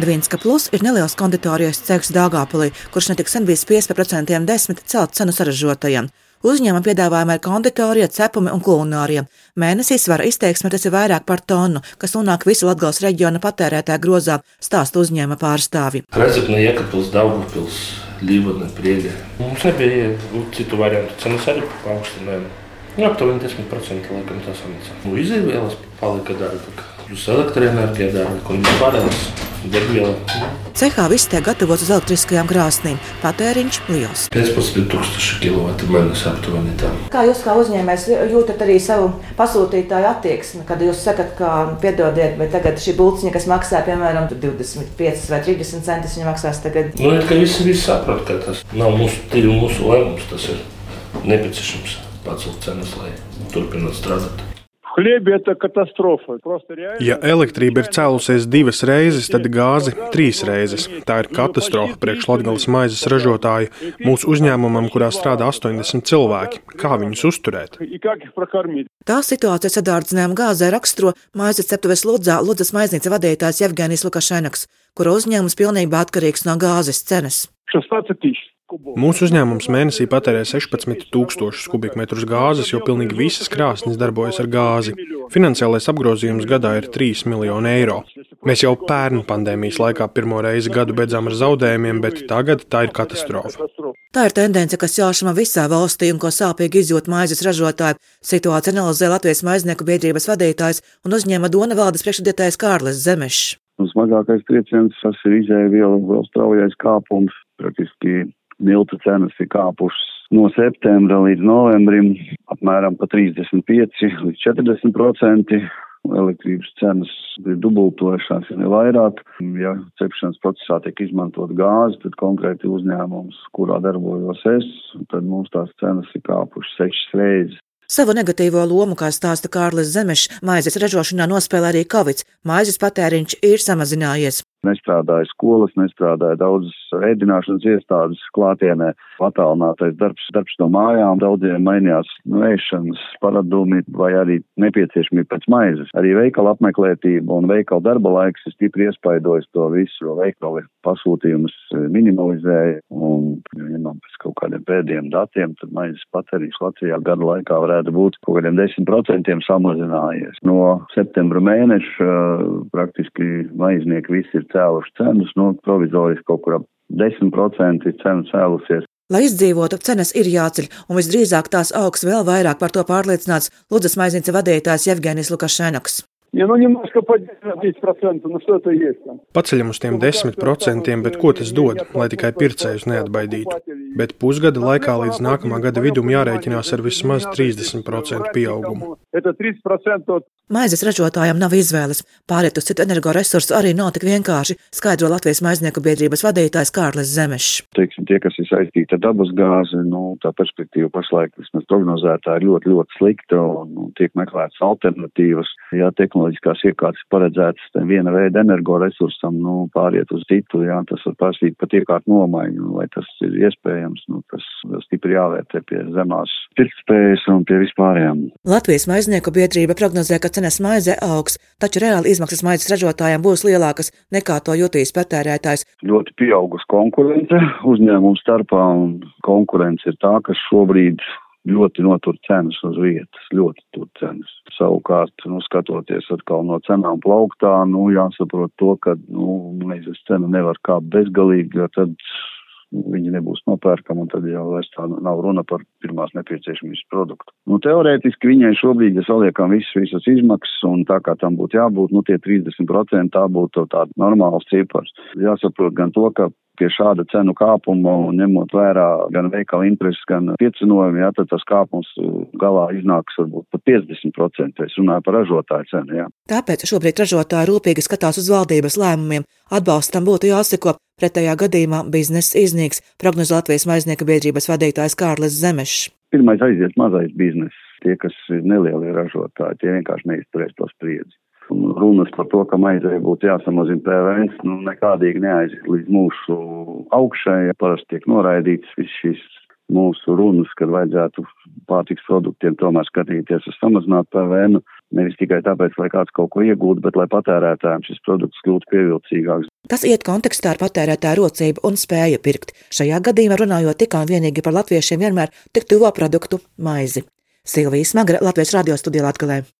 Dvinska Plus ir neliels konditorijas ceļš Dāngāpulī, kurš netik sen bija spiests par procentiem desmit celt cenu saražotajiem. Uzņēmuma piedāvājumā ir konditorija, cepumi un kulinārija. Mēnesī svara izteiksme tas ir vairāk par tonu, kas nonāk visu Latgales reģiona patērētāju grozā, stāsta uzņēmuma pārstāvi. Rezekne, Jekatpils, Daugavpils, Līvana, Prieļa. Mums nebija citu variantu, cenas arī paaugstinājām. Nu, aptuveni 10% laikam tas sanāca. Nu, Izīvielas palika dārgāk. Plus elektroenerģija dārgāk un pārējais degviela. Cehā viss tiek gatavots uz elektriskajām krāsnīm. Patēriņš liels. 15,000 kW mēnesī aptuveni tā. Kā jūs kā uzņēmējs jūtat arī savu pasūtītāju attieksmi, kad jūs sakat, ka piedodiet, bet tagad šī būciņa, kas maksā piemēram 25 vai 30 centus, viņa maksās tagad? Nu, ir, ka visi, visi saprot, ka tas nav mūsu mūsu lēmums, tas ir nepieciešams pacelt cenas, lai turpinātu strādāt. хлебе это катастрофа. Просто реально... Ja elektrība ir cēlusies divas reizes, tad gāzi trīs reizes. Tā ir katastrofa priekš Latvijas maizes ražotāju, mūsu uzņēmumam, kurā strādā 80 cilvēki. Kā viņus uzturēt? Tā situācija sadārdzinājuma gāzē raksturo maizes ceptuves Ludzā Ludzas maiznīca vadītājs Jevgenijs Lukašenaks, kura uzņēmums pilnībā atkarīgs no gāzes cenas. 16 тысяч. Mūsu uzņēmums mēnesī patērē 16,000 kubikmetrus gāzes, jo pilnīgi visas krāsnes darbojas ar gāzi. Finansiālais apgrozījums gadā ir 3 miljoni eiro. Mēs jau pērn pandēmijas laikā pirmo reizi gadu beidzām ar zaudējumiem, bet tagad tā ir katastrofa. Tā ir tendence, kas jāšama visā valstī un ko sāpīgi izjūt maizes ražotāji. Situācija analizē Latvijas maiznieku biedrības vadītājs un uzņēma Dona valdes priekšsēdētājs Kārlis Zemešs. Smagākais trieciens tas ir izēviela vēl straujais kāpums. Praktiski miltu cenas ir kāpušas no septembra līdz novembrim apmēram pa 35 līdz 40 procenti. Elektrības cenas ir dubultojušās, ja ne vairāk. Ja cepšanas procesā tiek izmantot gāzi, tad konkrēti uzņēmums, kurā darbojos es, tad mums tās cenas ir kāpušas sešas reizes. Savu negatīvo lomu, kā stāsta Kārlis Zemešs, maizes ražošanā nospēlē arī Covid. Maizes patēriņš ir samazinājies. Nestrādāja skolas, nestrādāja daudzas ēdināšanas iestādes klātienē, attālinātais darbs, darbs no mājām, daudziem mainījās nu, ēšanas paradumi vai arī nepieciešamība pēc maizes. Arī veikala apmeklētība un veikala darba laiks ir stipri iespaidojis to visu, jo veikali pasūtījumus minimalizēja un, ņemam pēc kaut kādiem pēdējiem datiem, tad maizes patēriņš Latvijā gada laikā varētu būt kaut kādiem 10% samazinājies. No septembra mēneša eh, praktiski maiznieki visi ir cēluši cenas, nu, provizoriski kaut kur ap 10% ir cena cēlusies. Lai izdzīvotu, cenas ir jāceļ, un visdrīzāk tās augs vēl vairāk par to pārliecināts Lūdzes maiznīca vadītājs Jevgenis Lukašenoks. Ja nu ņemās, ka paģēst, nu šo to iesam. Paceļam uz tiem 10%, bet ko tas dod, lai tikai pircējus neatbaidītu? bet pusgada laikā līdz nākamā gada vidum jārēķinās ar vismaz 30% pieaugumu. Maizes ražotājiem nav izvēles. Pāriet uz citu energoresursu arī nav tik vienkārši, skaidro Latvijas maiznieku biedrības vadītājs Kārlis Zemešs. Teiksim, tie, kas ir saistīti ar dabasgāzi, nu, tā perspektīva pašlaik vismaz prognozētā ir ļoti, ļoti slikta un nu, tiek meklētas alternatīvas. Jā, tehnoloģiskās iekārtas paredzētas viena veida energoresursam, nu, pāriet uz citu, jā, tas var prasīt pat iekārtu nomaiņu, vai tas ir iespējams nu, tas stipri jāvērtē pie zemās pirktspējas un pie vispārējām. Latvijas maiznieku biedrība prognozē, ka cenas maize augs, taču reāli izmaksas maizes ražotājiem būs lielākas nekā to jutīs patērētājs. Ļoti pieaugusi konkurence uzņēmumu starpā, un konkurence ir tā, kas šobrīd ļoti notur cenas uz vietas, ļoti tur cenas. Savukārt, nu, skatoties atkal no cenām plauktā, nu, jāsaprot to, ka, nu, maizes cena nevar kāpt bezgalīgi, jo tad viņi nebūs nopērkami, un tad jau vairs tā nav runa par pirmās nepieciešamības produktu. Nu, teorētiski viņai šobrīd, ja saliekam visas, visas izmaksas, un tā kā tam būtu jābūt, nu, tie 30% tā būtu tāda normāls cipars. Jāsaprot gan to, ka pie šāda cenu kāpuma un ņemot vērā gan veikala intereses, gan piecinojumu, jā, tad tas kāpums galā iznāks varbūt pat 50%. Es runāju par ražotāju cenu, jā. Tāpēc šobrīd ražotāji rūpīgi skatās uz valdības lēmumiem. Atbalstam būtu jāseko, pretējā gadījumā bizness iznīks, prognozē Latvijas maiznieka biedrības vadītājs Kārlis Zemešs. Pirmais aiziet mazais bizness. Tie, kas ir nelielie ražotāji, tie vienkārši neizturēs to spriedzi runas par to, ka maizei būtu jāsamazina PVN, nu, nekādīgi neaiziet līdz mūsu augšai. Parasti tiek noraidīts viss šīs mūsu runas, ka vajadzētu pārtiks produktiem tomēr skatīties uz samazinātu PVN, nevis tikai tāpēc, lai kāds kaut ko iegūtu, bet lai patērētājiem šis produkts kļūtu pievilcīgāks. Tas iet kontekstā ar patērētāju rocību un spēju pirkt. Šajā gadījumā runājot tikai un vienīgi par latviešiem vienmēr tik tuvo produktu maizi. Silvija Smagra, Latvijas radio studijā Latgalē.